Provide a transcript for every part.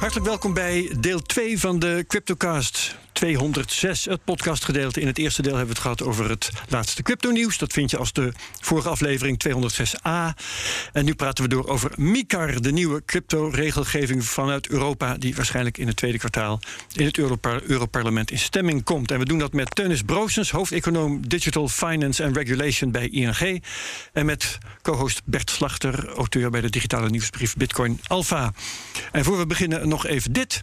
Hartelijk welkom bij deel 2 van de CryptoCast 206, het podcastgedeelte. In het eerste deel hebben we het gehad over het laatste crypto-nieuws. Dat vind je als de vorige aflevering 206a. En nu praten we door over MICAR, de nieuwe crypto-regelgeving vanuit Europa... die waarschijnlijk in het tweede kwartaal in het Europarlement in stemming komt. En we doen dat met Teunis Broosens, hoofdeconoom Digital Finance and Regulation bij ING. En met co-host Bert Slachter, auteur bij de digitale nieuwsbrief Bitcoin Alpha. En voor we beginnen nog even dit.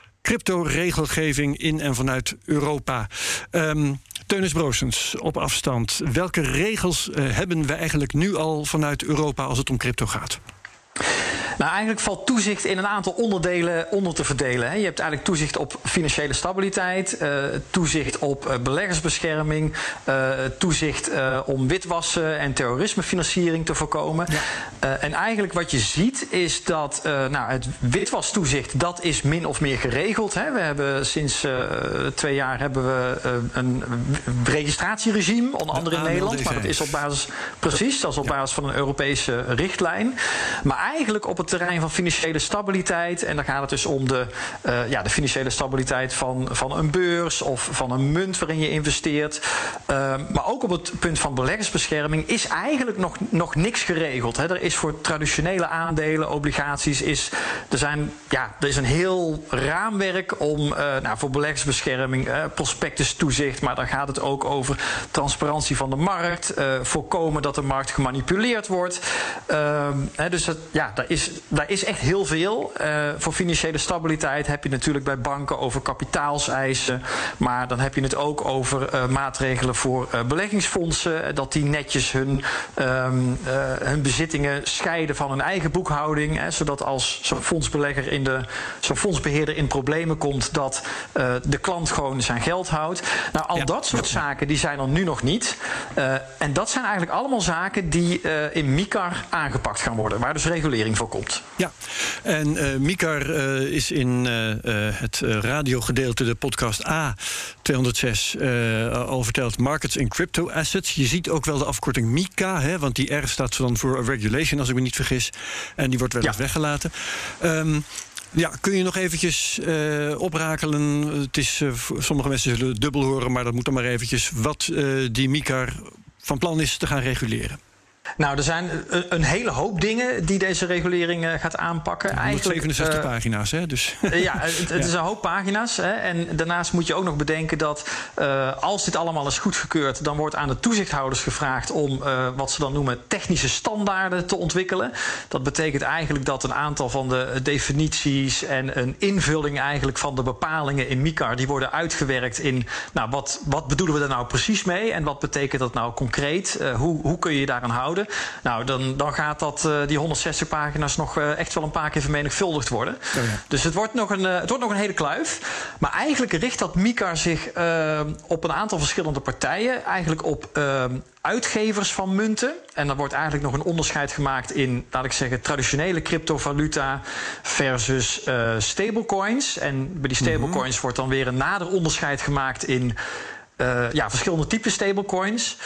crypto-regelgeving in en vanuit Europa. Um, Teunis Broosens, op afstand. Welke regels uh, hebben we eigenlijk nu al vanuit Europa als het om crypto gaat? Nou, eigenlijk valt toezicht in een aantal onderdelen onder te verdelen. Hè. Je hebt eigenlijk toezicht op financiële stabiliteit, uh, toezicht op uh, beleggersbescherming, uh, toezicht om witwassen en terrorismefinanciering te voorkomen. Ja. en eigenlijk wat je ziet is dat nou, het witwastoezicht dat is min of meer geregeld. Hè. We hebben sinds twee jaar hebben we een registratieregime, onder andere in Nederland. Maar dat is op basis, precies, dat is op basis van een Europese richtlijn. Maar eigenlijk op het terrein van financiële stabiliteit. En dan gaat het dus om de, uh, ja, de financiële stabiliteit van, van een beurs of van een munt waarin je investeert. Uh, maar ook op het punt van beleggersbescherming is eigenlijk nog, nog niks geregeld. Hè. Er is voor traditionele aandelen, obligaties, is, er, zijn, ja, er is een heel raamwerk om uh, nou, voor beleggersbescherming, prospectustoezicht, maar dan gaat het ook over transparantie van de markt, voorkomen dat de markt gemanipuleerd wordt. Ehm, dus ja, daar is, daar is echt heel veel. Uh, voor financiële stabiliteit heb je natuurlijk bij banken over kapitaalseisen. Maar dan heb je het ook over uh, maatregelen voor uh, beleggingsfondsen. Dat die netjes hun, um, hun bezittingen scheiden van hun eigen boekhouding. Hè, zodat als zo'n fondsbelegger in de, zo'n fondsbeheerder in problemen komt, dat de klant gewoon zijn geld houdt. Nou, al ja. dat soort zaken die zijn er nu nog niet. en dat zijn eigenlijk allemaal zaken die in MICAR aangepakt gaan worden. Waar dus regulering voor komt. Ja, en uh, Mikar uh, is in uh, het radiogedeelte, de podcast A206, al verteld Markets in Crypto Assets. Je ziet ook wel de afkorting MICA, hè, want die R staat dan voor Regulation, als ik me niet vergis. En die wordt wel eens ja. weggelaten. Um, ja, kun je nog eventjes uh, oprakelen? Het is, uh, sommige mensen zullen dubbel horen, maar dat moet dan maar eventjes. Wat uh, die MICAR van plan is te gaan reguleren. Nou, er zijn een hele hoop dingen die deze regulering uh, gaat aanpakken. Ja, 67 uh, pagina's, hè? Dus. Uh, ja, het, het ja. is een hoop pagina's. Hè? En daarnaast moet je ook nog bedenken dat uh, als dit allemaal is goedgekeurd, dan wordt aan de toezichthouders gevraagd om wat ze dan noemen technische standaarden te ontwikkelen. Dat betekent eigenlijk dat een aantal van de definities en een invulling eigenlijk van de bepalingen in MICAR, die worden uitgewerkt in, nou, wat, wat bedoelen we daar nou precies mee en wat betekent dat nou concreet? hoe, hoe kun je je daaraan houden? Nou, dan, dan gaat dat, uh, die 160 pagina's nog uh, echt wel een paar keer vermenigvuldigd worden. Oh ja. Dus het wordt, nog een, uh, het wordt nog een hele kluif. Maar eigenlijk richt dat MICAR zich op een aantal verschillende partijen. Eigenlijk op uitgevers van munten. En dan wordt eigenlijk nog een onderscheid gemaakt in, laat ik zeggen, traditionele cryptovaluta versus stablecoins. En bij die stablecoins mm -hmm. wordt dan weer een nader onderscheid gemaakt in ja, verschillende typen stablecoins.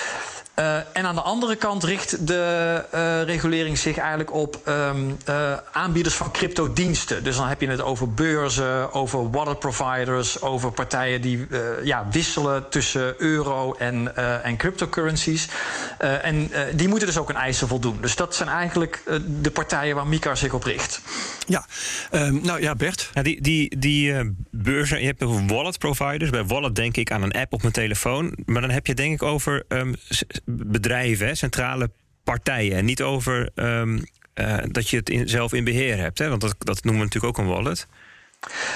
Uh, en aan de andere kant richt de uh, regulering zich eigenlijk op um, uh, aanbieders van cryptodiensten. Dus dan heb je het over beurzen, over wallet providers, over partijen die ja, wisselen tussen euro en, en cryptocurrencies. en die moeten dus ook een eisen voldoen. Dus dat zijn eigenlijk de partijen waar Mika zich op richt. Ja, um, nou ja, Bert. Ja, die die, die beurzen, je hebt wallet providers. Bij wallet denk ik aan een app op mijn telefoon. Maar dan heb je denk ik over um, bedrijven, centrale partijen. En niet over um, uh, dat je het zelf in beheer hebt. Hè? Want dat, dat noemen we natuurlijk ook een wallet.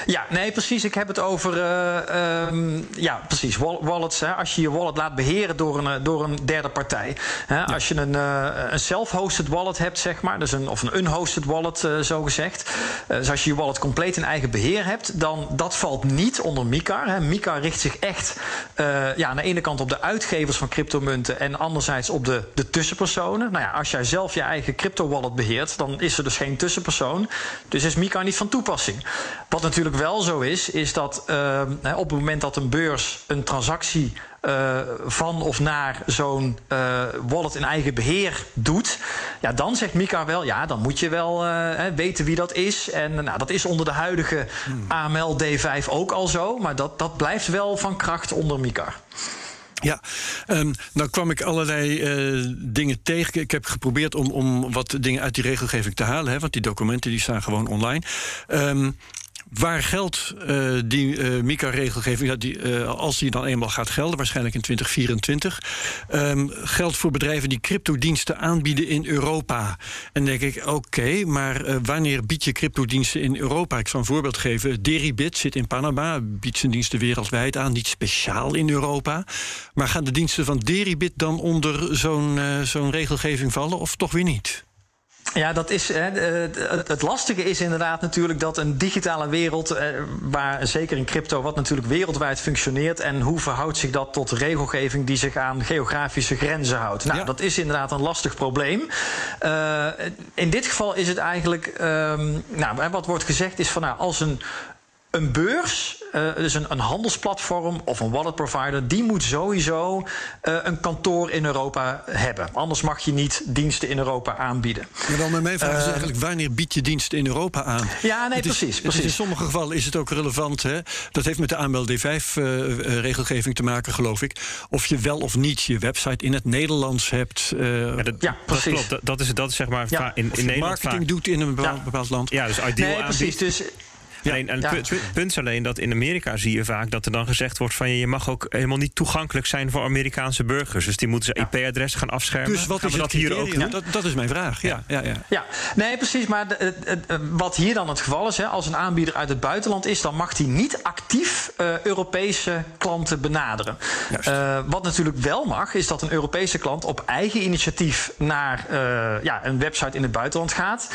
Ja, nee, precies. Ik heb het over. Uh, um, ja, precies. Wallets. Hè, als je je wallet laat beheren door een, eh, door een derde partij. Hè, ja. Als je een, uh, een self-hosted wallet hebt, zeg maar. Dus een, of een unhosted wallet, uh, zo gezegd. dus als je je wallet compleet in eigen beheer hebt, dan dat valt niet onder MiCAR. Hè. MiCAR richt zich echt ja, aan de ene kant op de uitgevers van cryptomunten. En anderzijds op de, de tussenpersonen. Nou ja, als jij zelf je eigen crypto-wallet beheert, dan is er dus geen tussenpersoon. Dus is MiCAR niet van toepassing. Wat natuurlijk wel zo is, is dat uh, op het moment dat een beurs een transactie uh, van of naar zo'n uh, wallet in eigen beheer doet, ja, dan zegt Mika wel, ja, dan moet je wel uh, weten wie dat is. En nou, dat is onder de huidige hmm. AML D5 ook al zo, maar dat, dat blijft wel van kracht onder Mika. Ja, um, nou kwam ik allerlei uh, dingen tegen. Ik heb geprobeerd om, om wat dingen uit die regelgeving te halen, hè, want die documenten die staan gewoon online. Um, Waar geldt uh, die uh, MICA-regelgeving, ja, die, uh, als die dan eenmaal gaat gelden, waarschijnlijk in 2024, um, geldt voor bedrijven die cryptodiensten aanbieden in Europa. En denk ik, oké, maar wanneer bied je cryptodiensten in Europa? Ik zal een voorbeeld geven. Deribit zit in Panama, biedt zijn diensten wereldwijd aan, niet speciaal in Europa. Maar gaan de diensten van Deribit dan onder zo'n zo'n regelgeving vallen of toch weer niet? Ja, dat is, hè, het lastige is inderdaad natuurlijk dat een digitale wereld, eh, waar zeker in crypto, wat natuurlijk wereldwijd functioneert, en hoe verhoudt zich dat tot regelgeving die zich aan geografische grenzen houdt? Nou, dat is inderdaad een lastig probleem. Uh, in dit geval is het eigenlijk, um, nou, wat wordt gezegd is van, nou, als een een beurs, uh, dus een, een, handelsplatform of een wallet provider, die moet sowieso uh, een kantoor in Europa hebben. Anders mag je niet diensten in Europa aanbieden. Maar dan met mijn vraag is eh, eigenlijk: wanneer bied je diensten in Europa aan? Ja, nee, precies. precies. in sommige gevallen is het ook relevant. Hè? Dat heeft met de AML D5-regelgeving te maken, geloof ik. Of je wel of niet je website in het Nederlands hebt. ja, dat, ja, precies. Dat, klopt. dat, is, dat is zeg maar ja. in, in Nederland. marketing doet in een bepaald, bepaald land. Ja, dus ideal nee, precies. Dus ja, alleen, en het punt is alleen dat in Amerika zie je vaak dat er dan gezegd wordt van je mag ook helemaal niet toegankelijk zijn voor Amerikaanse burgers. Dus die moeten zijn IP-adres gaan afschermen. Dus wat is dat hier ook doen? Dat, dat, is mijn vraag. Ja, ja, ja. ja. nee, precies. Maar de, wat hier dan het geval is, hè, als een aanbieder uit het buitenland is, dan mag hij niet actief uh, Europese klanten benaderen. Uh, wat natuurlijk wel mag, is dat een Europese klant op eigen initiatief naar uh, ja, een website in het buitenland gaat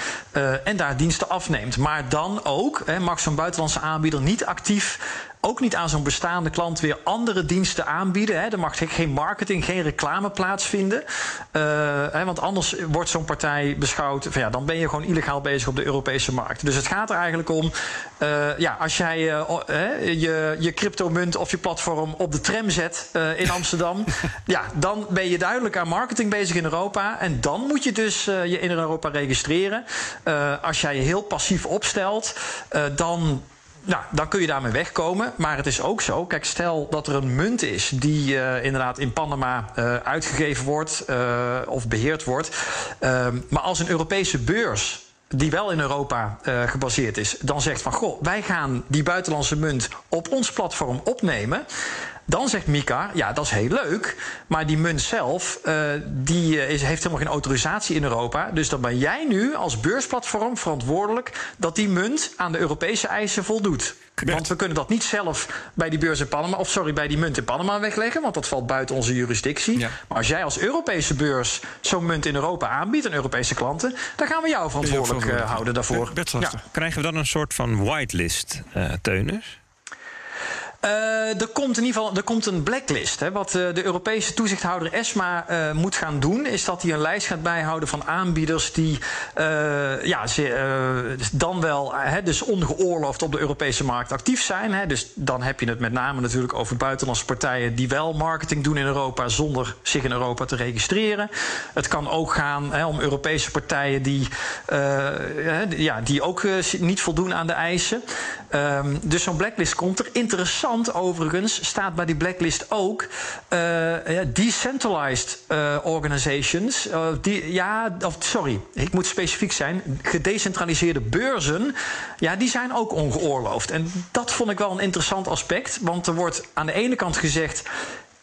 en daar diensten afneemt. Maar dan ook, hè, mag zo'n buitenlandse aanbieder niet actief ook niet aan zo'n bestaande klant weer andere diensten aanbieden. Hè. Er mag geen marketing, geen reclame plaatsvinden. Uh, hè, want anders wordt zo'n partij beschouwd. Van, ja, dan ben je gewoon illegaal bezig op de Europese markt. Dus het gaat er eigenlijk om. Uh, ja, als jij uh, je, je cryptomunt of je platform op de tram zet in Amsterdam. ja, dan ben je duidelijk aan marketing bezig in Europa. En dan moet je dus je in Europa registreren. als jij je heel passief opstelt, dan nou, dan kun je daarmee wegkomen. Maar het is ook zo, kijk, stel dat er een munt is die uh, inderdaad in Panama uh, uitgegeven wordt uh, of beheerd wordt. Ehm, maar als een Europese beurs die wel in Europa gebaseerd is, dan zegt van goh, wij gaan die buitenlandse munt op ons platform opnemen. Dan zegt Mika, ja, dat is heel leuk. Maar die munt zelf, uh, die is, heeft helemaal geen autorisatie in Europa. Dus dan ben jij nu als beursplatform verantwoordelijk dat die munt aan de Europese eisen voldoet. Want we kunnen dat niet zelf bij die beurs in Panama, of sorry, bij die munt in Panama wegleggen, want dat valt buiten onze jurisdictie. Maar als jij als Europese beurs zo'n munt in Europa aanbiedt aan Europese klanten, dan gaan we jou verantwoordelijk uh, houden daarvoor. Ja. Krijgen we dan een soort van whitelist, uh, Teuners? Uh, er komt in ieder geval er komt een blacklist. Hè. Wat uh, de Europese toezichthouder ESMA uh, moet gaan doen, is dat hij een lijst gaat bijhouden van aanbieders die ja, ze, dan wel dus ongeoorloofd op de Europese markt actief zijn. Hè. Dus dan heb je het met name natuurlijk over buitenlandse partijen die wel marketing doen in Europa zonder zich in Europa te registreren. Het kan ook gaan om Europese partijen die, ja, die ook niet voldoen aan de eisen. Um, dus zo'n blacklist komt er. Interessant overigens staat bij die blacklist ook uh, decentralized uh, organizations. Uh, die, ja, of, sorry, ik moet specifiek zijn. Gedecentraliseerde beurzen, ja, die zijn ook ongeoorloofd. En dat vond ik wel een interessant aspect. Want er wordt aan de ene kant gezegd.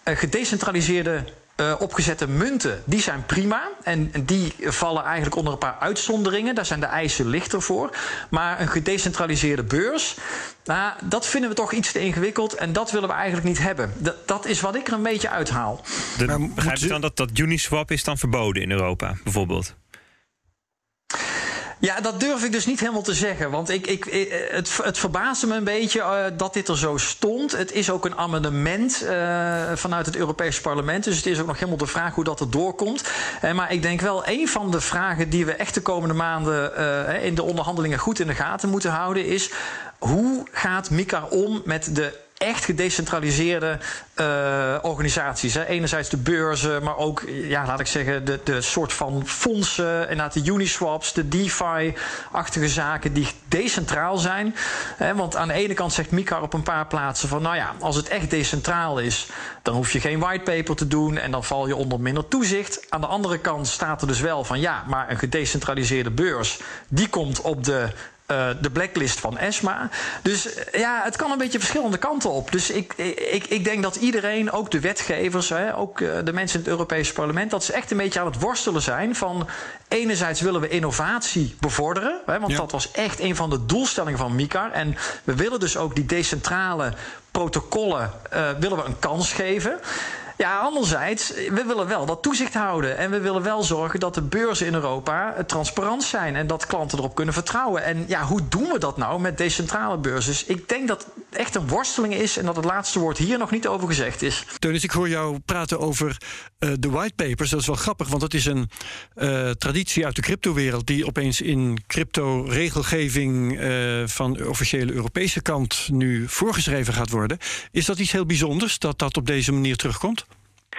gedecentraliseerde uh, opgezette munten, die zijn prima. En die vallen eigenlijk onder een paar uitzonderingen. Daar zijn de eisen lichter voor. Maar een gedecentraliseerde beurs, nou, dat vinden we toch iets te ingewikkeld. En dat willen we eigenlijk niet hebben. Dat, dat is wat ik er een beetje uithaal. De, begrijp je dan dat, dat Uniswap is dan verboden in Europa, bijvoorbeeld? Ja, dat durf ik dus niet helemaal te zeggen. Want ik, ik, het, het verbaasde me een beetje uh, dat dit er zo stond. Het is ook een amendement uh, vanuit het Europese parlement. Dus het is ook nog helemaal de vraag hoe dat er doorkomt. Uh, maar ik denk wel, een van de vragen die we echt de komende maanden in de onderhandelingen goed in de gaten moeten houden, is hoe gaat Mika om met de echt gedecentraliseerde uh, organisaties. Hè. Enerzijds de beurzen, maar ook, ja, laat ik zeggen, de, de soort van fondsen. En de Uniswaps, de DeFi-achtige zaken die decentraal zijn. Hè, want aan de ene kant zegt Mika op een paar plaatsen van, nou ja, als het echt decentraal is, dan hoef je geen whitepaper te doen en dan val je onder minder toezicht. Aan de andere kant staat er dus wel van, ja, maar een gedecentraliseerde beurs, die komt op de uh, de blacklist van ESMA. Dus uh, ja, het kan een beetje verschillende kanten op. Dus ik, ik, ik denk dat iedereen, ook de wetgevers, hè, ook uh, de mensen in het Europese parlement, dat ze echt een beetje aan het worstelen zijn van enerzijds willen we innovatie bevorderen, hè, want ja. dat was echt een van de doelstellingen van MICAR. En we willen dus ook die decentrale protocollen willen we een kans geven. Ja, anderzijds, we willen wel dat toezicht houden. En we willen wel zorgen dat de beurzen in Europa transparant zijn. En dat klanten erop kunnen vertrouwen. En ja, hoe doen we dat nou met decentrale beurzen? Dus ik denk dat het echt een worsteling is. En dat het laatste woord hier nog niet over gezegd is. Teunis, ik hoor jou praten over uh, de whitepapers. Dat is wel grappig, want dat is een uh, traditie uit de cryptowereld. die opeens in crypto-regelgeving van de officiële Europese kant nu voorgeschreven gaat worden. Is dat iets heel bijzonders dat dat op deze manier terugkomt?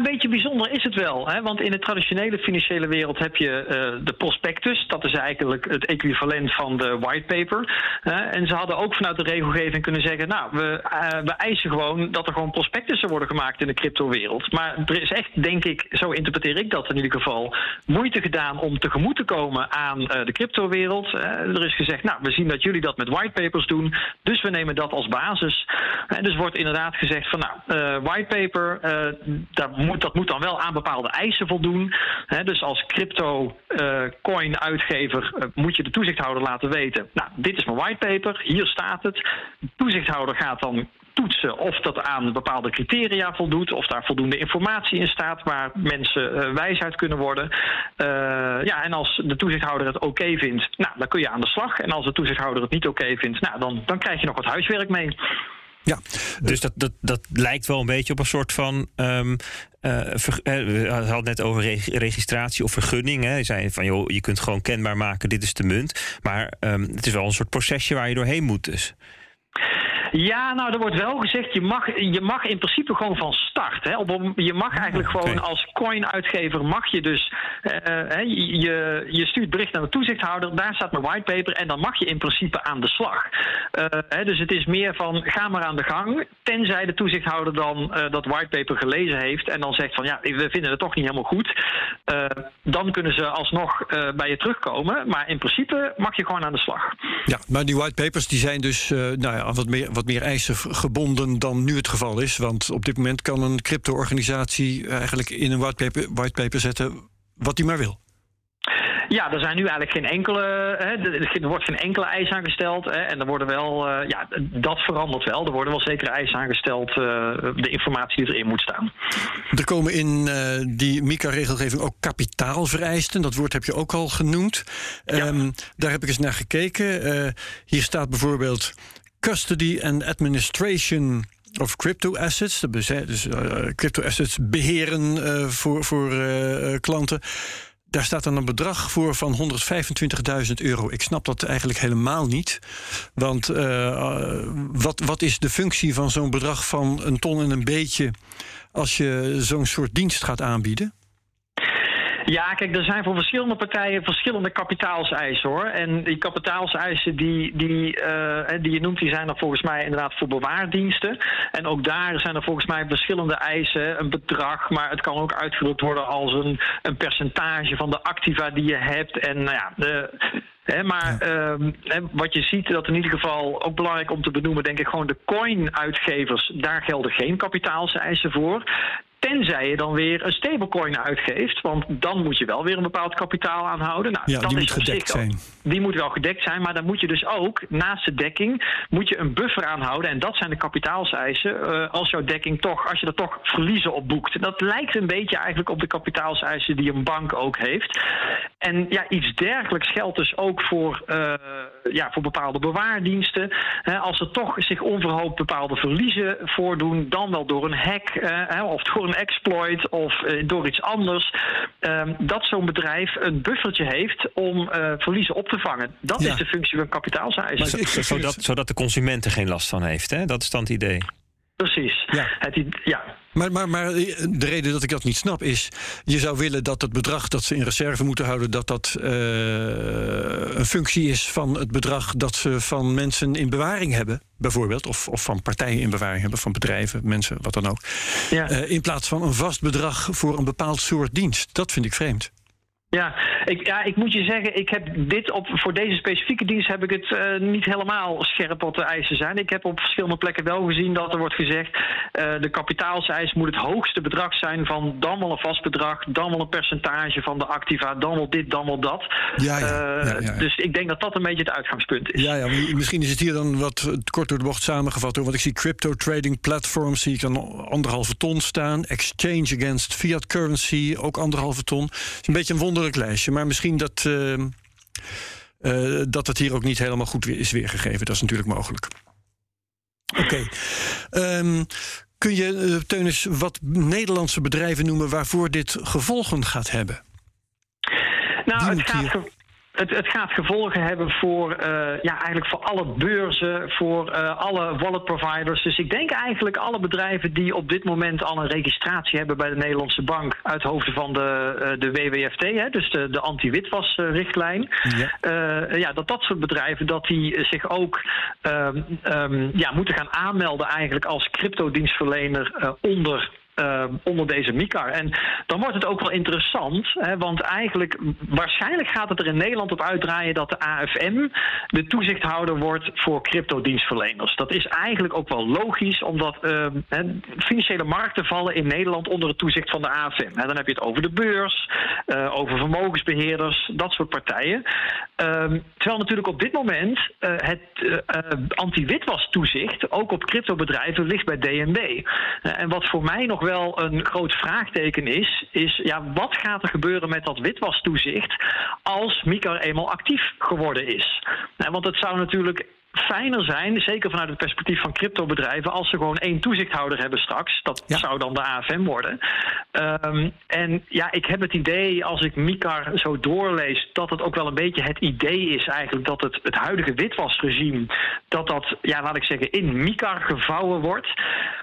een beetje bijzonder is het wel. Hè? Want in de traditionele financiële wereld heb je uh, de prospectus. Dat is eigenlijk het equivalent van de whitepaper. Uh, en ze hadden ook vanuit de regelgeving kunnen zeggen... nou, we, uh, we eisen gewoon dat er gewoon prospectussen worden gemaakt in de cryptowereld. Maar er is echt, denk ik, zo interpreteer ik dat in ieder geval... moeite gedaan om tegemoet te komen aan de cryptowereld. er is gezegd, nou, we zien dat jullie dat met whitepapers doen... dus we nemen dat als basis. En dus wordt inderdaad gezegd van, nou, whitepaper dat moet, dat moet dan wel aan bepaalde eisen voldoen. Dus als crypto-coin-uitgever uh, uh, moet je de toezichthouder laten weten. Nou, dit is mijn whitepaper, hier staat het. De toezichthouder gaat dan toetsen of dat aan bepaalde criteria voldoet, of daar voldoende informatie in staat waar mensen uh, wijs uit kunnen worden. Ja, en als de toezichthouder het oké vindt, nou, dan kun je aan de slag. En als de toezichthouder het niet oké vindt, nou, dan, dan krijg je nog wat huiswerk mee. Ja, dus dat, dat, dat lijkt wel een beetje op een soort van. Um, uh, ver, uh, we hadden het net over reg registratie of vergunning. Hè. Je zei van joh, je kunt gewoon kenbaar maken, dit is de munt. Maar um, het is wel een soort procesje waar je doorheen moet, dus. Ja, nou, er wordt wel gezegd, je mag, je mag in principe gewoon van start. Hè. Op, je mag eigenlijk gewoon okay. als coin-uitgever, mag je dus, uh, je, je stuurt bericht naar de toezichthouder, daar staat mijn whitepaper en dan mag je in principe aan de slag. Hè, dus het is meer van, ga maar aan de gang, tenzij de toezichthouder dan dat whitepaper gelezen heeft en dan zegt van, ja, we vinden het toch niet helemaal goed. dan kunnen ze alsnog bij je terugkomen, maar in principe mag je gewoon aan de slag. Ja, maar die whitepapers die zijn dus, nou ja, wat meer wat meer eisen gebonden dan nu het geval is. Want op dit moment kan een crypto-organisatie eigenlijk in een whitepaper, whitepaper zetten wat hij maar wil. Ja, er zijn nu eigenlijk geen enkele, hè, er wordt geen enkele eis aangesteld. Hè, en er worden wel, uh, ja, dat verandert wel. Er worden wel zekere eisen aangesteld, uh, de informatie die erin moet staan. Er komen in uh, die MICA-regelgeving ook kapitaalvereisten. Dat woord heb je ook al genoemd. Ja. Um, daar heb ik eens naar gekeken. hier staat bijvoorbeeld custody and administration of crypto assets, dus crypto assets beheren voor, voor klanten. Daar staat dan een bedrag voor van 125.000 euro. Ik snap dat eigenlijk helemaal niet. Want wat, wat is de functie van zo'n bedrag van een ton en een beetje als je zo'n soort dienst gaat aanbieden? Ja, kijk, er zijn voor verschillende partijen verschillende kapitaalseisen hoor. En die kapitaalseisen die, die, uh, die je noemt, die zijn er volgens mij inderdaad voor bewaardiensten. En ook daar zijn er volgens mij verschillende eisen, een bedrag, maar het kan ook uitgedrukt worden als een, een percentage van de activa die je hebt. En nou ja, de, maar ehm, wat je ziet, dat in ieder geval ook belangrijk om te benoemen, denk ik gewoon de coin-uitgevers, daar gelden geen kapitaalseisen voor. Tenzij je dan weer een stablecoin uitgeeft. Want dan moet je wel weer een bepaald kapitaal aanhouden. Nou, ja, dan die moet gedekt zijn. Die moet wel gedekt zijn. Maar dan moet je dus ook, naast de dekking, moet je een buffer aanhouden. En dat zijn de kapitaalseisen. Uh, als jouw dekking toch, als je er toch verliezen op boekt. Dat lijkt een beetje eigenlijk op de kapitaalseisen die een bank ook heeft. En ja, iets dergelijks geldt dus ook voor, uh, ja, voor bepaalde bewaardiensten. als er toch zich onverhoopt bepaalde verliezen voordoen, dan wel door een hack uh, of door een exploit of uh, door iets anders, um, dat zo'n bedrijf een buffertje heeft om uh, verliezen op te vangen. Dat ja. is de functie van kapitaalseisen. Zodat, zodat de consument er geen last van heeft, hè? Dat is dan het idee. Precies. Ja. Het, ja. Maar, maar, maar de reden dat ik dat niet snap is... je zou willen dat het bedrag dat ze in reserve moeten houden... dat dat uh, een functie is van het bedrag dat ze van mensen in bewaring hebben... bijvoorbeeld, of, of van partijen in bewaring hebben... van bedrijven, mensen, wat dan ook. Ja. Uh, in plaats van een vast bedrag voor een bepaald soort dienst. Dat vind ik vreemd. Ja ik, ja, ik moet je zeggen, ik heb dit op, voor deze specifieke dienst heb ik het uh, niet helemaal scherp wat de eisen zijn. Ik heb op verschillende plekken wel gezien dat er wordt gezegd, uh, de kapitaalseis moet het hoogste bedrag zijn van dan wel een vast bedrag, dan wel een percentage van de activa, dan wel dit, dan wel dat. Ja, ja, uh, ja, ja, Dus ik denk dat dat een beetje het uitgangspunt is. Ja, ja misschien is het hier dan wat kort door de bocht samengevat, hoor, want ik zie crypto trading platforms, zie ik dan anderhalve ton staan, exchange against fiat currency, ook anderhalve ton. Het is een beetje een wonderlijk lijstje, maar misschien dat, uh, uh, dat het hier ook niet helemaal goed is weergegeven. Dat is natuurlijk mogelijk. Oké. Okay. Um, kun je, uh, Teunis, wat Nederlandse bedrijven noemen waarvoor dit gevolgen gaat hebben? Nou, het gaat, het, het, gaat gevolgen hebben voor, uh, ja, eigenlijk voor alle beurzen, voor uh, alle wallet providers. Dus ik denk eigenlijk alle bedrijven die op dit moment al een registratie hebben bij de Nederlandse bank uit hoofden van de, uh, de WWFT, hè, dus de, de anti-witwasrichtlijn. Ja. ja, dat dat soort bedrijven dat die zich ook um, ja, moeten gaan aanmelden eigenlijk als cryptodienstverlener onder uh, onder deze MICAR. En dan wordt het ook wel interessant, hè, want eigenlijk waarschijnlijk gaat het er in Nederland op uitdraaien dat de AFM de toezichthouder wordt voor cryptodienstverleners. Dat is eigenlijk ook wel logisch, omdat hè, financiële markten vallen in Nederland onder het toezicht van de AFM. Dan heb je het over de beurs, uh, over vermogensbeheerders, dat soort partijen. Ehm, terwijl natuurlijk op dit moment uh, het anti-witwas toezicht ook op cryptobedrijven ligt bij DNB. en wat voor mij nog wel een groot vraagteken is, is ja, wat gaat er gebeuren met dat witwastoezicht als MICAR eenmaal actief geworden is? Nou, want het zou natuurlijk fijner zijn, zeker vanuit het perspectief van cryptobedrijven, als ze gewoon één toezichthouder hebben straks. Dat ja. zou dan de AFM worden. Um, en ja, ik heb het idee, als ik MICAR zo doorlees, dat het ook wel een beetje het idee is eigenlijk dat het, het huidige witwasregime, dat dat, ja, laat ik zeggen, in MICAR gevouwen wordt.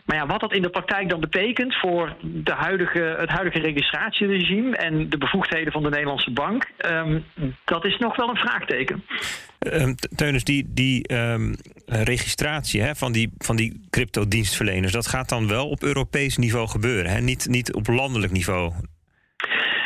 Maar ja, wat dat in de praktijk dan betekent voor de huidige, het huidige registratieregime en de bevoegdheden van de Nederlandse bank, um, dat is nog wel een vraagteken. Um, Teunis, die, die um, registratie hè, van die, van die crypto-dienstverleners, dat gaat dan wel op Europees niveau gebeuren, hè? Niet, niet op landelijk niveau.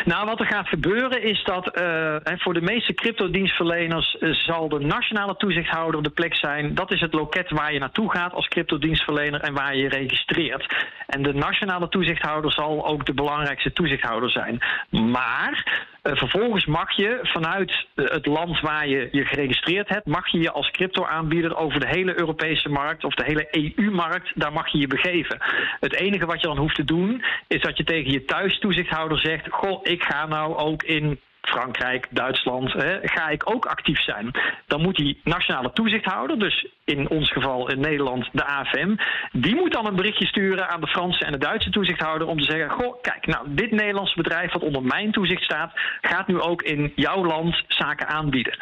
Nou, wat er gaat gebeuren is dat uh, voor de meeste cryptodienstverleners uh, zal de nationale toezichthouder de plek zijn. Dat is het loket waar je naartoe gaat als cryptodienstverlener en waar je registreert. En de nationale toezichthouder zal ook de belangrijkste toezichthouder zijn. Maar vervolgens mag je vanuit het land waar je je geregistreerd hebt, mag je je als crypto-aanbieder over de hele Europese markt of de hele EU-markt, daar mag je je begeven. Het enige wat je dan hoeft te doen, is dat je tegen je thuis toezichthouder zegt: Goh, ik ga nou ook in Frankrijk, Duitsland, hè, ga ik ook actief zijn. Dan moet die nationale toezichthouder, dus in ons geval in Nederland de AFM, die moet dan een berichtje sturen aan de Franse en de Duitse toezichthouder om te zeggen: Goh, kijk, nou, dit Nederlandse bedrijf wat onder mijn toezicht staat, gaat nu ook in jouw land zaken aanbieden.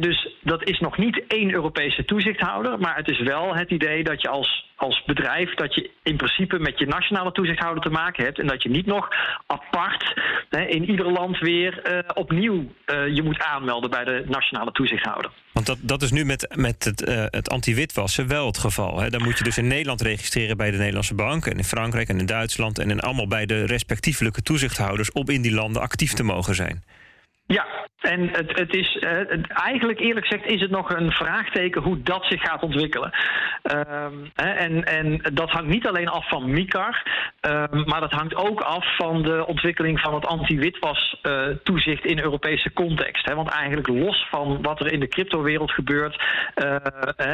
dus dat is nog niet één Europese toezichthouder, maar het is wel het idee dat je als als bedrijf dat je in principe met je nationale toezichthouder te maken hebt en dat je niet nog apart hè, in ieder land weer uh, opnieuw uh, je moet aanmelden bij de nationale toezichthouder. Want dat, dat is nu met, met het, uh, het anti-witwassen wel het geval. Hè? Dan moet je dus in Nederland registreren bij de Nederlandse bank en in Frankrijk en in Duitsland en in allemaal bij de respectievelijke toezichthouders om in die landen actief te mogen zijn. Ja, en het, het is uh, eigenlijk eerlijk gezegd is het nog een vraagteken hoe dat zich gaat ontwikkelen. Uh, en, en dat hangt niet alleen af van MICAR, uh, maar dat hangt ook af van de ontwikkeling van het anti-witwas uh, toezicht in Europese context. Want eigenlijk los van wat er in de cryptowereld gebeurt, uh,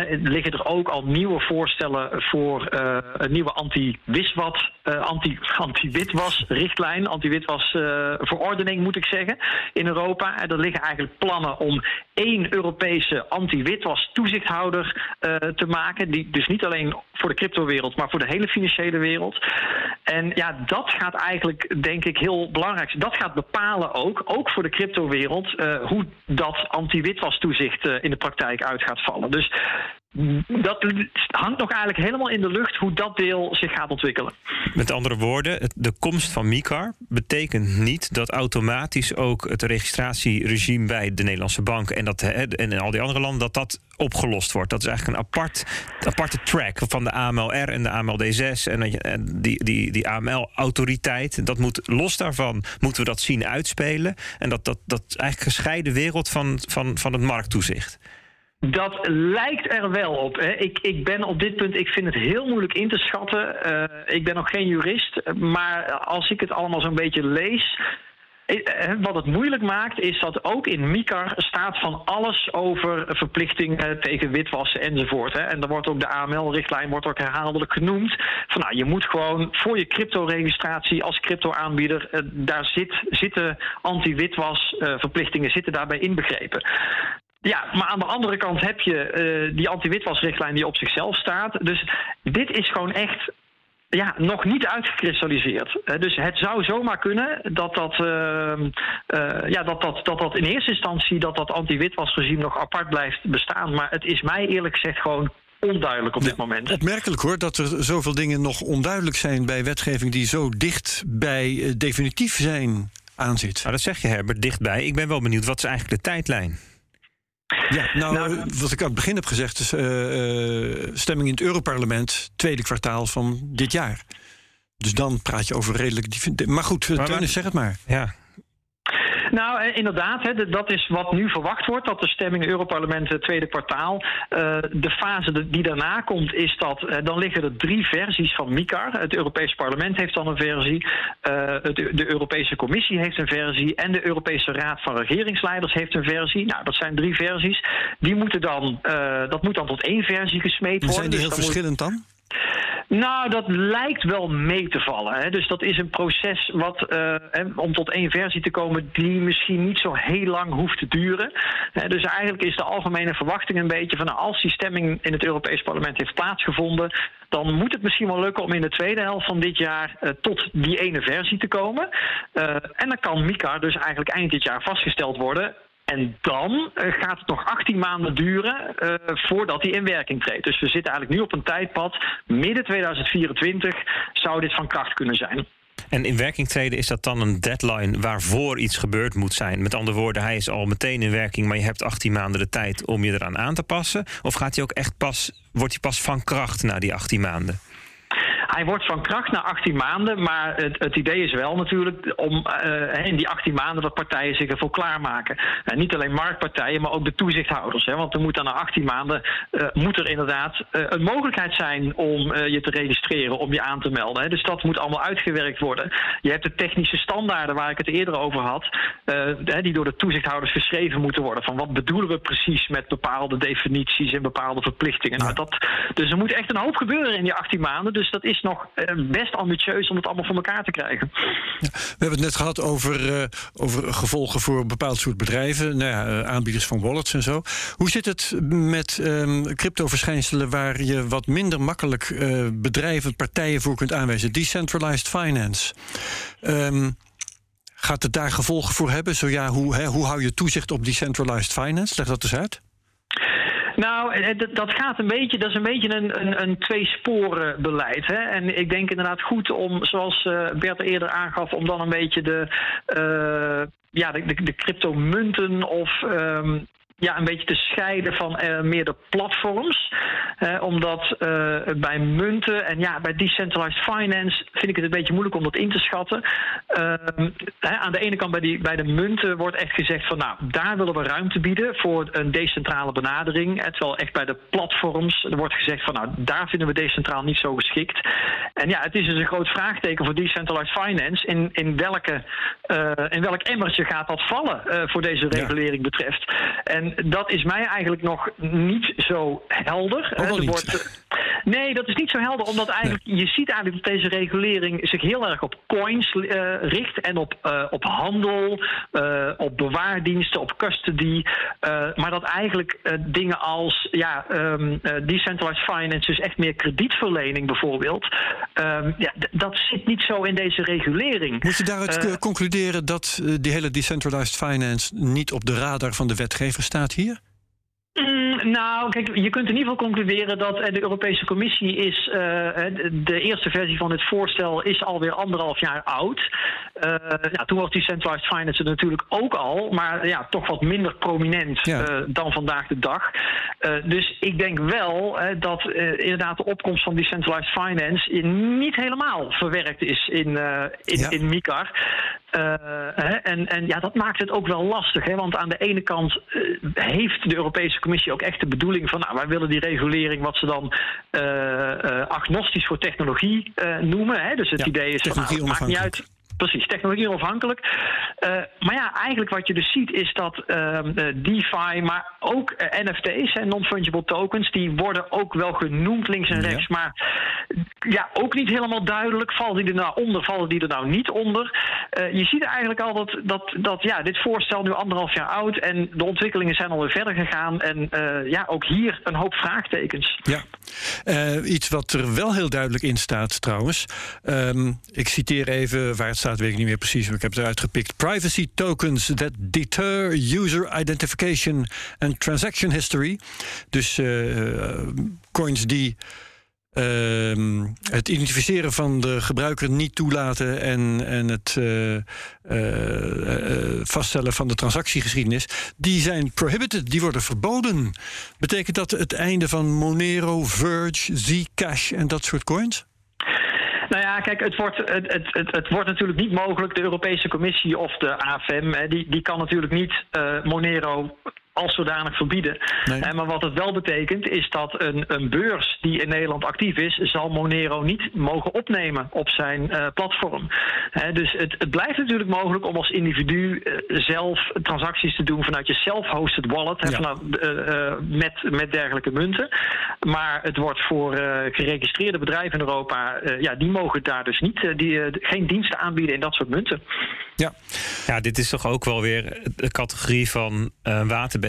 liggen er ook al nieuwe voorstellen voor een nieuwe anti-wiswat, anti, anti-witwas richtlijn, anti-witwas verordening moet ik zeggen, in Europa er liggen eigenlijk plannen om één Europese anti-witwas toezichthouder uh, te maken. Die dus niet alleen voor de cryptowereld, maar voor de hele financiële wereld. En ja, dat gaat eigenlijk, denk ik, heel belangrijk zijn. Dat gaat bepalen ook, ook voor de cryptowereld, uh, hoe dat anti-witwas toezicht in de praktijk uit gaat vallen. Dus dat hangt nog eigenlijk helemaal in de lucht hoe dat deel zich gaat ontwikkelen. Met andere woorden, de komst van MICAR betekent niet dat automatisch ook het registratieregime bij de Nederlandse bank en, dat, en in al die andere landen, dat dat opgelost wordt. Dat is eigenlijk een apart, aparte track van de AMLR en de AMLD6 en die, die, die AML-autoriteit. Dat moet los daarvan moeten we dat zien uitspelen. En dat, dat, dat eigenlijk gescheiden wereld van, van, van het markttoezicht. Dat lijkt er wel op. Hè. Ik, ik ben op dit punt, ik vind het heel moeilijk in te schatten. Uh, ik ben nog geen jurist, maar als ik het allemaal zo'n beetje lees. Eh, wat het moeilijk maakt, is dat ook in MICAR staat van alles over verplichtingen tegen witwassen enzovoort. En dan wordt ook de AML-richtlijn wordt ook herhaaldelijk genoemd. Van nou, je moet gewoon voor je crypto-registratie als crypto-aanbieder, daar zit, zitten anti-witwas uh, verplichtingen zitten daarbij inbegrepen. Ja, maar aan de andere kant heb je uh, die anti-witwasrichtlijn die op zichzelf staat. Dus dit is gewoon echt ja, nog niet uitgekristalliseerd. dus het zou zomaar kunnen dat dat, uh, uh, ja, dat, dat, dat, dat in eerste instantie dat dat anti-witwasregime nog apart blijft bestaan. Maar het is mij eerlijk gezegd gewoon onduidelijk op dit moment. Opmerkelijk hoor dat er zoveel dingen nog onduidelijk zijn bij wetgeving die zo dicht bij definitief zijn aanzit. Nou, dat zeg je Herbert, dichtbij. Ik ben wel benieuwd, wat is eigenlijk de tijdlijn? Ja, nou, nou, wat ik aan het begin heb gezegd is uh, stemming in het Europarlement, tweede kwartaal van dit jaar. Dus dan praat je over redelijk. Maar goed, maar, Teunis, zeg het maar. Ja, nou, eh, inderdaad, hè, dat is wat nu verwacht wordt, dat de stemming Europarlement het tweede kwartaal. Uh, de fase die daarna komt, is dat uh, dan liggen er drie versies van MICAR. Het Europese parlement heeft dan een versie, het, de Europese Commissie heeft een versie en de Europese Raad van Regeringsleiders heeft een versie. Nou, dat zijn drie versies. Die moeten dan, dat moet dan tot één versie gesmeed worden. Zijn die dus heel verschillend dan? Nou, dat lijkt wel mee te vallen. Hè. Dus dat is een proces wat, uh, om tot één versie te komen, die misschien niet zo heel lang hoeft te duren. dus eigenlijk is de algemene verwachting een beetje van nou, als die stemming in het Europees Parlement heeft plaatsgevonden, dan moet het misschien wel lukken om in de tweede helft van dit jaar uh, tot die ene versie te komen. Uh, en dan kan MICA dus eigenlijk eind dit jaar vastgesteld worden. En dan uh, gaat het nog 18 maanden duren uh, voordat die in werking treedt. Dus we zitten eigenlijk nu op een tijdpad. Midden 2024 zou dit van kracht kunnen zijn. En in werking treden is dat dan een deadline waarvoor iets gebeurd moet zijn? Met andere woorden, hij is al meteen in werking, maar je hebt 18 maanden de tijd om je eraan aan te passen? Of gaat hij ook echt pas, wordt hij pas van kracht na die 18 maanden? Hij wordt van kracht na 18 maanden, maar het, het idee is wel natuurlijk om uh, in die 18 maanden dat partijen zich ervoor klaarmaken. En niet alleen marktpartijen, maar ook de toezichthouders. Hè, want er moet dan na 18 maanden uh, moet er inderdaad uh, een mogelijkheid zijn om je te registreren, om je aan te melden. Hè. Dus dat moet allemaal uitgewerkt worden. Je hebt de technische standaarden waar ik het eerder over had, die door de toezichthouders geschreven moeten worden. Van wat bedoelen we precies met bepaalde definities en bepaalde verplichtingen. Nou, dat, dus er moet echt een hoop gebeuren in die 18 maanden. Dus dat is nog best ambitieus om het allemaal voor elkaar te krijgen. We hebben het net gehad over, over gevolgen voor een bepaald soort bedrijven, nou ja, aanbieders van wallets en zo. Hoe zit het met um, crypto-verschijnselen waar je wat minder makkelijk bedrijven, partijen voor kunt aanwijzen? Decentralized finance. Um, Gaat het daar gevolgen voor hebben? Zo ja, hoe, hè, hoe hou je toezicht op decentralized finance? Leg dat eens uit. Nou, eh, dat gaat een beetje, dat is een beetje een, een, een tweesporen beleid. Hè? En ik denk inderdaad goed om, zoals uh, Bert eerder aangaf, om dan een beetje de, ja, de, de, cryptomunten of um, ja, een beetje te scheiden van uh, meer de platforms. Uh, omdat uh, bij munten en ja, bij decentralized finance vind ik het een beetje moeilijk om dat in te schatten. Ehm, aan de ene kant bij, die, bij de munten wordt echt gezegd van nou, daar willen we ruimte bieden voor een decentrale benadering. Terwijl echt bij de platforms er wordt gezegd van nou, daar vinden we decentraal niet zo geschikt. En ja, het is dus een groot vraagteken voor decentralized finance. In, in, welke, in welk emmertje gaat dat vallen voor deze regulering betreft? En dat is mij eigenlijk nog niet zo helder. er wordt, nee, dat is niet zo helder, omdat eigenlijk, je ziet eigenlijk dat deze regulering zich heel erg op coins uh, richt en op, uh, op handel, uh, op bewaardiensten, op custody. maar dat eigenlijk dingen als ja, um, decentralized finance, dus echt meer kredietverlening bijvoorbeeld, um, ja, dat zit niet zo in deze regulering. Moet je daaruit concluderen dat die hele decentralized finance niet op de radar van de wetgever staat? Hier? Mm, nou, kijk, je kunt in ieder geval concluderen dat de Europese Commissie is. Uh, de eerste versie van het voorstel is alweer anderhalf jaar oud. Uh, ja, toen was die centralized finance natuurlijk ook al, maar ja, toch wat minder prominent ja. dan vandaag de dag. dus ik denk wel dat inderdaad de opkomst van die centralized finance niet helemaal verwerkt is in, in, ja. in MICAR. Uh, hè, en, en ja, dat maakt het ook wel lastig. Hè, want aan de ene kant uh, heeft de Europese Commissie ook echt de bedoeling van... nou, wij willen die regulering wat ze dan uh, agnostisch voor technologie noemen. Hè, dus het ja, idee is van, nou, het maakt niet uit Precies, technologie onafhankelijk. Uh, maar ja, eigenlijk wat je dus ziet is dat uh, DeFi, maar ook uh, NFT's en non-fungible tokens, die worden ook wel genoemd links en rechts. Ja. Maar ja, ook niet helemaal duidelijk. Vallen die er nou onder, vallen die er nou niet onder? je ziet eigenlijk al dat, dat, dat ja, dit voorstel nu anderhalf jaar oud en de ontwikkelingen zijn alweer verder gegaan. En ja, ook hier een hoop vraagtekens. Ja, iets wat er wel heel duidelijk in staat trouwens. Um, ik citeer even waar het staat staat, weet ik niet meer precies, maar ik heb het eruit gepikt. Privacy tokens that deter user identification and transaction history. Dus uh, coins die uh, het identificeren van de gebruiker niet toelaten en, en het uh, vaststellen van de transactiegeschiedenis, die zijn prohibited, die worden verboden. Betekent dat het einde van Monero, Verge, Zcash en dat soort coins? Nou ja, kijk, het wordt, het, het, het, wordt natuurlijk niet mogelijk. De Europese Commissie of de AFM, die, die kan natuurlijk niet uh, Monero als zodanig verbieden. Nee. Uh, maar wat het wel betekent is dat een, een, beurs die in Nederland actief is, zal Monero niet mogen opnemen op zijn uh, platform. Dus het, het, blijft natuurlijk mogelijk om als individu zelf transacties te doen vanuit je self-hosted wallet, ja. vanaf, met, met dergelijke munten. Maar het wordt voor geregistreerde bedrijven in Europa, ja, die mogen daar dus niet, die, geen diensten aanbieden in dat soort munten. Ja. ja, dit is toch ook wel weer de categorie van uh,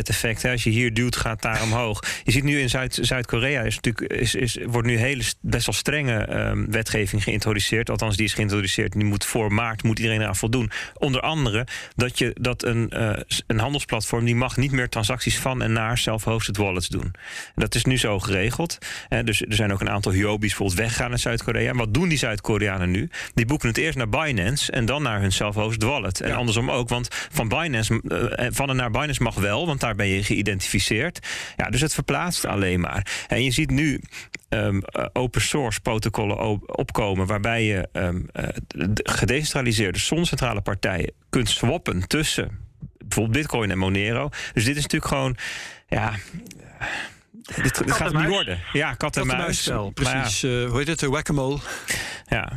waterbedeffect. Als je hier duwt, gaat daar omhoog. Je ziet nu in Zuid-Korea is natuurlijk is, is, wordt nu hele best wel strenge um, wetgeving geïntroduceerd. Althans, die is geïntroduceerd. Die moet voor maart moet iedereen eraan voldoen. Onder andere dat je dat een, uh, een handelsplatform die mag niet meer transacties van en naar self-hosted wallets doen. Dat is nu zo geregeld. Hè, dus er zijn ook een aantal Huobi's bijvoorbeeld weggaan naar Zuid-Korea. Wat doen die Zuid-Koreanen nu? Die boeken het eerst naar Binance en dan naar hun self-hosted wallet. En ja. andersom ook, want van, Binance, uh, van en naar Binance mag wel, want daar ben je geïdentificeerd. Ja, dus het verplaatst alleen maar. En je ziet nu um, open source protocollen opkomen waarbij je um, uh, gedecentraliseerde zoncentrale partijen kunt swappen tussen bijvoorbeeld Bitcoin en Monero. Dus dit is natuurlijk gewoon, ja. Dit, dit gaat niet worden. Ja, kat en, kat en muis. muis precies. Ja. Uh, hoe heet het? Whack-a-mole. Ja.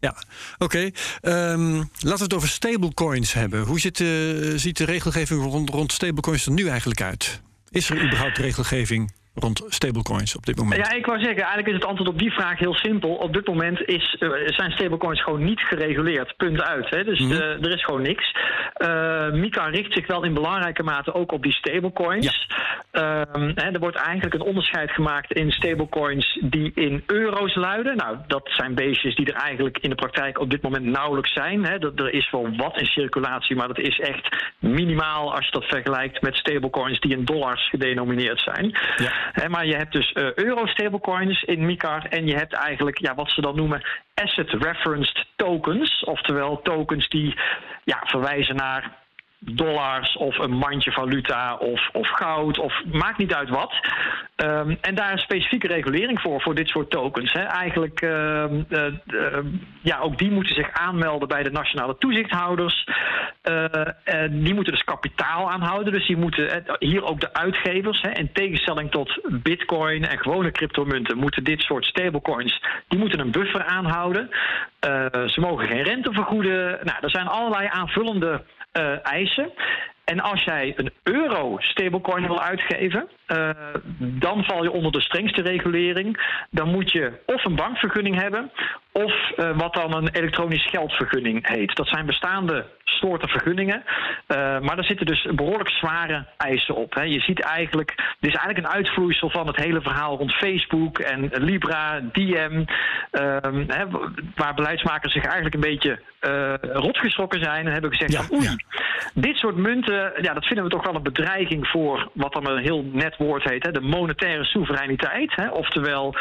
Ja, oké. Um, laten we het over stablecoins hebben. Hoe zit, uh, ziet de regelgeving rond, rond stablecoins er nu eigenlijk uit? Is er überhaupt regelgeving rond stablecoins op dit moment? Ja, ik wou zeggen, eigenlijk is het antwoord op die vraag heel simpel. Op dit moment is, uh, zijn stablecoins gewoon niet gereguleerd. Punt uit. Hè? Dus mm er is gewoon niks. Uh, Mika richt zich wel in belangrijke mate ook op die stablecoins. Ja. Uh, hè, er wordt eigenlijk een onderscheid gemaakt in stablecoins die in euro's luiden. Nou, dat zijn beestjes die er eigenlijk in de praktijk op dit moment nauwelijks zijn. Hè. Er is wel wat in circulatie, maar dat is echt minimaal als je dat vergelijkt met stablecoins die in dollars gedenomineerd zijn. Ja. Maar je hebt dus uh, euro stablecoins in MICAR en je hebt eigenlijk ja, wat ze dan noemen asset referenced tokens, oftewel tokens die ja, verwijzen naar dollars of een mandje valuta of, of goud of maakt niet uit wat. Um, en daar is specifieke regulering voor, voor dit soort tokens. Hè. Eigenlijk, uh, ja, ook die moeten zich aanmelden bij de nationale toezichthouders. Uh, die moeten dus kapitaal aanhouden. Dus die moeten, hier ook de uitgevers, hè, in tegenstelling tot bitcoin en gewone cryptomunten, moeten dit soort stablecoins, die moeten een buffer aanhouden. Ze mogen geen rente vergoeden. Nou, er zijn allerlei aanvullende uh, eisen. En als jij een euro stablecoin wil uitgeven, uh, dan val je onder de strengste regulering. Dan moet je of een bankvergunning hebben, of uh, wat dan een elektronisch geldvergunning heet. Dat zijn bestaande soorten vergunningen. Uh, maar daar zitten dus behoorlijk zware eisen op. Hè. Je ziet eigenlijk, dit is eigenlijk een uitvloeisel van het hele verhaal rond Facebook en Libra, DM. Ehm, hè, waar beleidsmakers zich eigenlijk een beetje uh, rotgeschrokken zijn en hebben gezegd: ja, van, oei, ja. dit soort munten, ja, dat vinden we toch wel een bedreiging voor wat dan een heel net woord heet, hè, de monetaire soevereiniteit. Hè. Oftewel,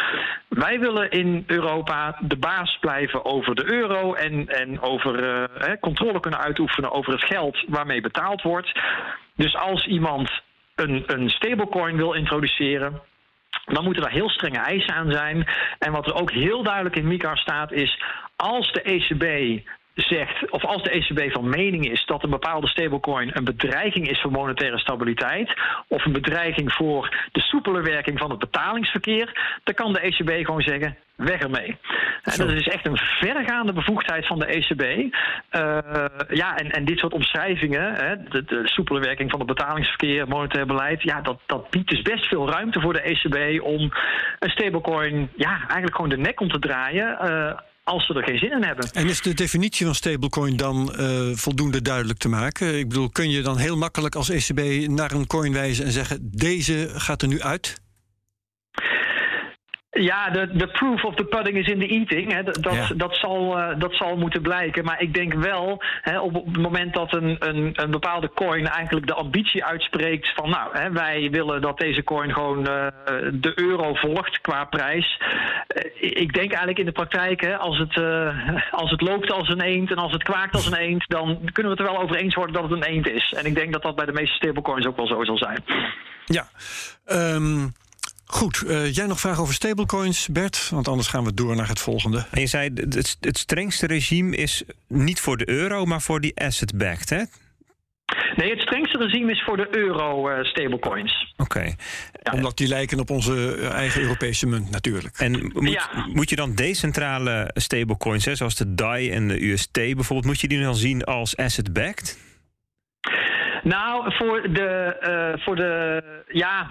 wij willen in Europa de blijven over de euro en, en over hè, controle kunnen uitoefenen over het geld waarmee betaald wordt. Dus als iemand een, een stablecoin wil introduceren, dan moeten er heel strenge eisen aan zijn. En wat er ook heel duidelijk in MICAR staat is, als de ECB zegt, of als de ECB van mening is dat een bepaalde stablecoin een bedreiging is voor monetaire stabiliteit, of een bedreiging voor de soepele werking van het betalingsverkeer, dan kan de ECB gewoon zeggen: weg ermee. En dat is echt een verregaande bevoegdheid van de ECB. Uh, ja, en, en dit soort omschrijvingen, hè, de, de, soepele werking van het betalingsverkeer, monetair beleid, ja, dat, dat biedt dus best veel ruimte voor de ECB om een stablecoin, ja, eigenlijk gewoon de nek om te draaien. Uh, als ze er geen zin in hebben. En is de definitie van stablecoin dan uh, voldoende duidelijk te maken? Ik bedoel, kun je dan heel makkelijk als ECB naar een coin wijzen en zeggen: deze gaat er nu uit? Ja, de, de proof of the pudding is in the eating. Hè. Dat, ja. dat, zal, uh, dat zal moeten blijken. Maar ik denk wel, hè, op, op het moment dat een, een, een bepaalde coin eigenlijk de ambitie uitspreekt van nou, hè, wij willen dat deze coin gewoon uh, de euro volgt qua prijs. Uh, ik denk eigenlijk in de praktijk, hè, als, het, als het loopt als een eend en als het kwaakt als een eend, dan kunnen we het er wel over eens worden dat het een eend is. En ik denk dat dat bij de meeste stablecoins ook wel zo zal zijn. Ja, um Goed, uh, jij nog vragen over stablecoins, Bert? Want anders gaan we door naar het volgende. En je zei, het, het strengste regime is niet voor de euro, maar voor die asset-backed, hè? Nee, het strengste regime is voor de euro-stablecoins. Uh, Oké. Okay. Ja. Omdat die lijken op onze eigen Europese munt natuurlijk. En moet, ja. moet je dan decentrale stablecoins, hè, zoals de DAI en de UST bijvoorbeeld... moet je die dan zien als asset-backed? Nou, voor de, uh, voor de. Ja,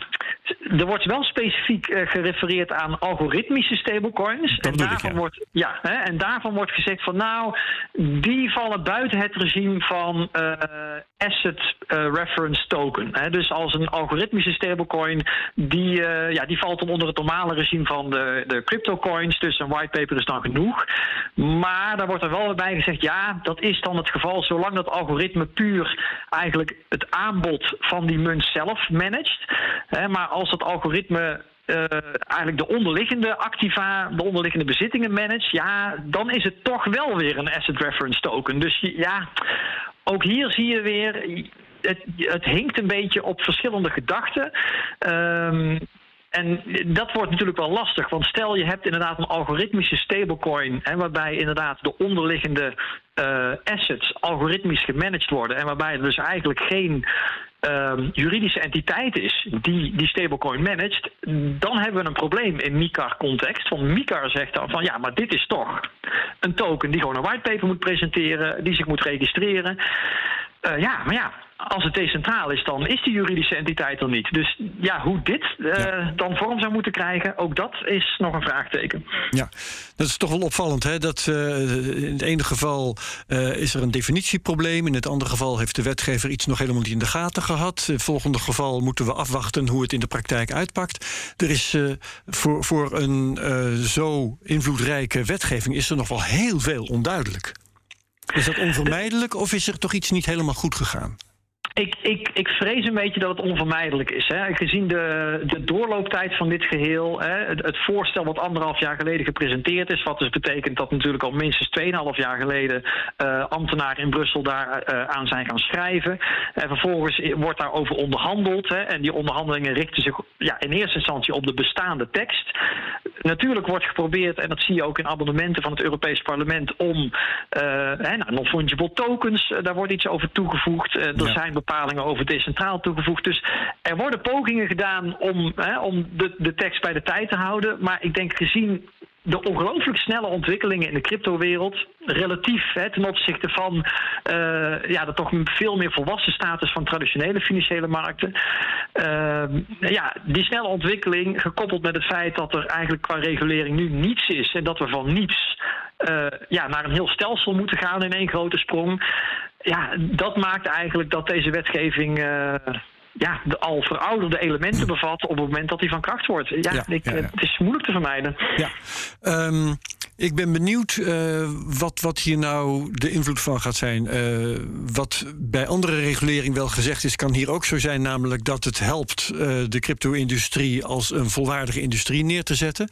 er wordt wel specifiek uh, gerefereerd aan algoritmische stablecoins. Dat en daarvan, ik, ja. wordt, ja, hè, en daarvan wordt gezegd van nou, die vallen buiten het regime van uh, asset reference token. Hè. Dus als een algoritmische stablecoin, die, ja, die valt dan onder het normale regime van de, de cryptocoins. Dus een whitepaper is dan genoeg. Maar daar wordt er wel bij gezegd, ja, dat is dan het geval zolang dat algoritme puur eigenlijk het aanbod van die munt zelf managt. Maar als het algoritme uh, eigenlijk de onderliggende activa, de onderliggende bezittingen managt, ja, dan is het toch wel weer een asset reference token. Dus ja, ook hier zie je weer. Het, het hinkt een beetje op verschillende gedachten. Um, en dat wordt natuurlijk wel lastig, want stel je hebt inderdaad een algoritmische stablecoin, hè, waarbij inderdaad de onderliggende uh, assets algoritmisch gemanaged worden en waarbij er dus eigenlijk geen uh, juridische entiteit is die die stablecoin managt, dan hebben we een probleem in MICAR-context. Want MICAR zegt dan van ja, maar dit is toch een token die gewoon een whitepaper moet presenteren, die zich moet registreren. ja, maar ja, als het decentraal is, dan is die juridische entiteit er niet. Dus ja, hoe dit uh, dan vorm zou moeten krijgen, ook dat is nog een vraagteken. Ja, dat is toch wel opvallend. Hè? Dat, uh, in het ene geval uh, is er een definitieprobleem. In het andere geval heeft de wetgever iets nog helemaal niet in de gaten gehad. In het volgende geval moeten we afwachten hoe het in de praktijk uitpakt. Er is voor, voor een zo invloedrijke wetgeving is er nog wel heel veel onduidelijk. Is dat onvermijdelijk of is er toch iets niet helemaal goed gegaan? Ik, ik, ik vrees een beetje dat het onvermijdelijk is. Hè. Gezien de, de doorlooptijd van dit geheel, hè, het, het, voorstel wat anderhalf jaar geleden gepresenteerd is, wat dus betekent dat natuurlijk al minstens 2,5 jaar geleden uh, ambtenaren in Brussel daar uh, aan zijn gaan schrijven. En vervolgens wordt daarover onderhandeld. Hè, en die onderhandelingen richten zich ja, in eerste instantie op de bestaande tekst. Natuurlijk wordt geprobeerd, en dat zie je ook in abonnementen van het Europees Parlement, om uh, hè, nou, non-fungible tokens, daar wordt iets over toegevoegd. er ja. zijn bepalingen over decentraal toegevoegd. Dus er worden pogingen gedaan om, hè, om de, de tekst bij de tijd te houden. Maar ik denk gezien de ongelooflijk snelle ontwikkelingen in de cryptowereld, relatief hè, ten opzichte van uh, ja, de toch veel meer volwassen status van traditionele financiële markten. Uh, ja, die snelle ontwikkeling, gekoppeld met het feit dat er eigenlijk qua regulering nu niets is en dat we van niets uh, ja, naar een heel stelsel moeten gaan in één grote sprong ja, dat maakt eigenlijk dat deze wetgeving ja, de al verouderde elementen bevat op het moment dat die van kracht wordt. Ja, ik, het is moeilijk te vermijden. Ja. Um, ik ben benieuwd uh, wat, wat hier nou de invloed van gaat zijn. Uh, wat bij andere regulering wel gezegd is, kan hier ook zo zijn, namelijk dat het helpt uh, de crypto-industrie als een volwaardige industrie neer te zetten.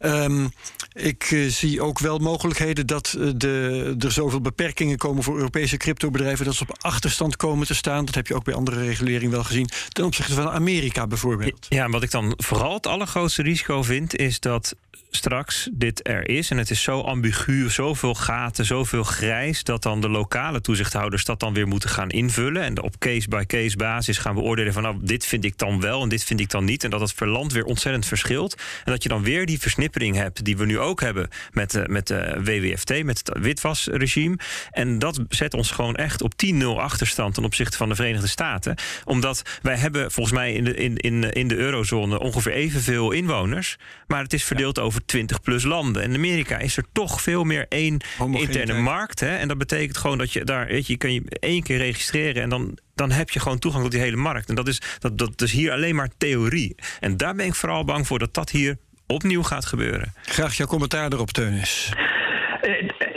Um, ik zie ook wel mogelijkheden dat de, er zoveel beperkingen komen voor Europese cryptobedrijven dat ze op achterstand komen te staan. Dat heb je ook bij andere regulering wel gezien. Ten opzichte van Amerika bijvoorbeeld. Ja, wat ik dan vooral het allergrootste risico vind, is dat straks dit er is. En het is zo ambigu, zoveel gaten, zoveel grijs... dat dan de lokale toezichthouders dat dan weer moeten gaan invullen. En op case-by-case basis gaan beoordelen van... nou, dit vind ik dan wel en dit vind ik dan niet. En dat het per land weer ontzettend verschilt. En dat je dan weer die versnippering hebt... die we nu ook hebben met, uh, met de WWFT, met het witwasregime. En dat zet ons gewoon echt op 10-0 achterstand... ten opzichte van de Verenigde Staten. Omdat wij hebben volgens mij in de, in, in, in de eurozone... ongeveer evenveel inwoners. Maar het is verdeeld ja. Over 20 plus landen. En in Amerika is er toch veel meer één interne markt. Hè? En dat betekent gewoon dat je daar, weet je, je kan je één keer registreren en dan dan heb je gewoon toegang tot die hele markt. En dat is, dat, dat is hier alleen maar theorie. En daar ben ik vooral bang voor dat dat hier opnieuw gaat gebeuren. Graag jouw commentaar erop, Teunis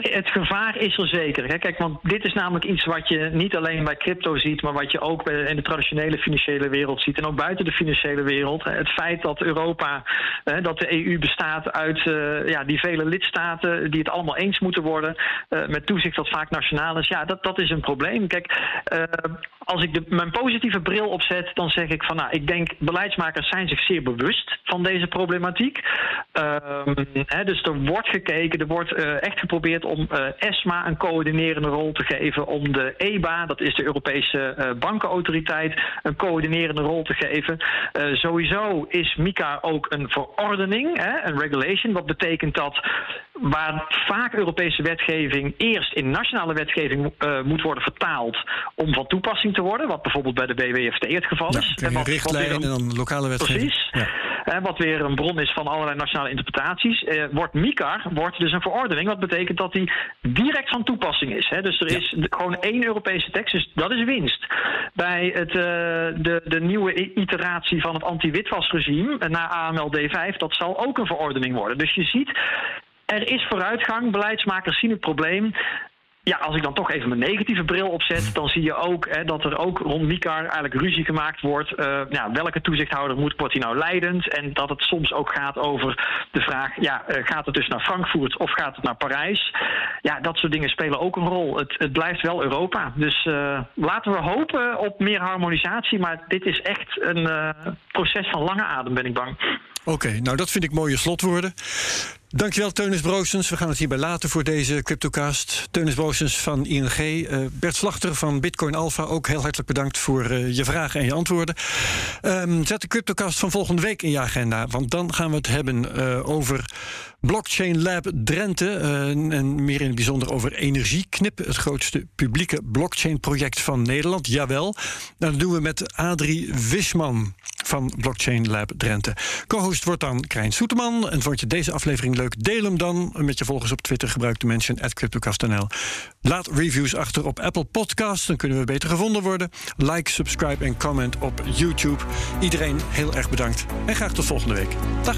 het gevaar is er zeker. Hè? Kijk, want dit is namelijk iets wat je niet alleen bij crypto ziet, maar wat je ook in de traditionele financiële wereld ziet en ook buiten de financiële wereld. Het feit dat Europa, dat de EU bestaat uit uh, ja, die vele lidstaten die het allemaal eens moeten worden, uh, met toezicht dat vaak nationaal is, ja, dat, dat is een probleem. Kijk, als ik de, mijn positieve bril opzet, dan zeg ik van nou, ik denk beleidsmakers zijn zich zeer bewust van deze problematiek. Hè, dus er wordt gekeken, er wordt echt geprobeerd om uh, ESMA een coördinerende rol te geven, om de EBA, dat is de Europese uh, bankenautoriteit, een coördinerende rol te geven. Uh, sowieso is MICA ook een verordening, hè, een regulation. Wat betekent dat waar vaak Europese wetgeving eerst in nationale wetgeving moet worden vertaald om van toepassing te worden, wat bijvoorbeeld bij de BWFT het geval is. Ja, en wat, richtlijnen en dan lokale wetgeving. Precies. Ja. wat weer een bron is van allerlei nationale interpretaties. wordt MICA wordt dus een verordening, wat betekent dat die direct van toepassing is. Hè. Dus er is gewoon één Europese tekst, dus dat is winst. Bij het, uh, de, de nieuwe iteratie van het anti-witwasregime na AMLD 5, dat zal ook een verordening worden. Dus je ziet, er is vooruitgang. Beleidsmakers zien het probleem ja, als ik dan toch even mijn negatieve bril opzet, dan zie je ook hè, dat er ook rond MICAR eigenlijk ruzie gemaakt wordt. Ja, welke toezichthouder moet, wordt nou leidend? En dat het soms ook gaat over de vraag, ja, uh, gaat het dus naar Frankfurt of gaat het naar Parijs? Ja, dat soort dingen spelen ook een rol. Het, het blijft wel Europa. Dus uh, laten we hopen op meer harmonisatie, maar dit is echt een proces van lange adem, ben ik bang. Oké, nou dat vind ik mooie slotwoorden. Dankjewel, Teunis Broosens. We gaan het hierbij laten voor deze CryptoCast. Teunis Broosens van ING. Uh, Bert Slachter van Bitcoin Alpha. Ook heel hartelijk bedankt voor uh, je vragen en je antwoorden. Um, zet de CryptoCast van volgende week in je agenda. Want dan gaan we het hebben uh, over Blockchain Lab Drenthe. eh, en meer in het bijzonder over Energieknip. Het grootste publieke blockchain-project van Nederland. Jawel. Nou, dat doen we met Adrie Wisman van Blockchain Lab Drenthe. Co-host wordt dan Krijn Soeterman. En vond je deze aflevering leuk? Deel hem dan met je volgers op Twitter. Gebruik de mention at CryptoCast.nl. Laat reviews achter op Apple Podcasts. Dan kunnen we beter gevonden worden. Like, subscribe en comment op YouTube. Iedereen heel erg bedankt. En graag tot volgende week. Dag.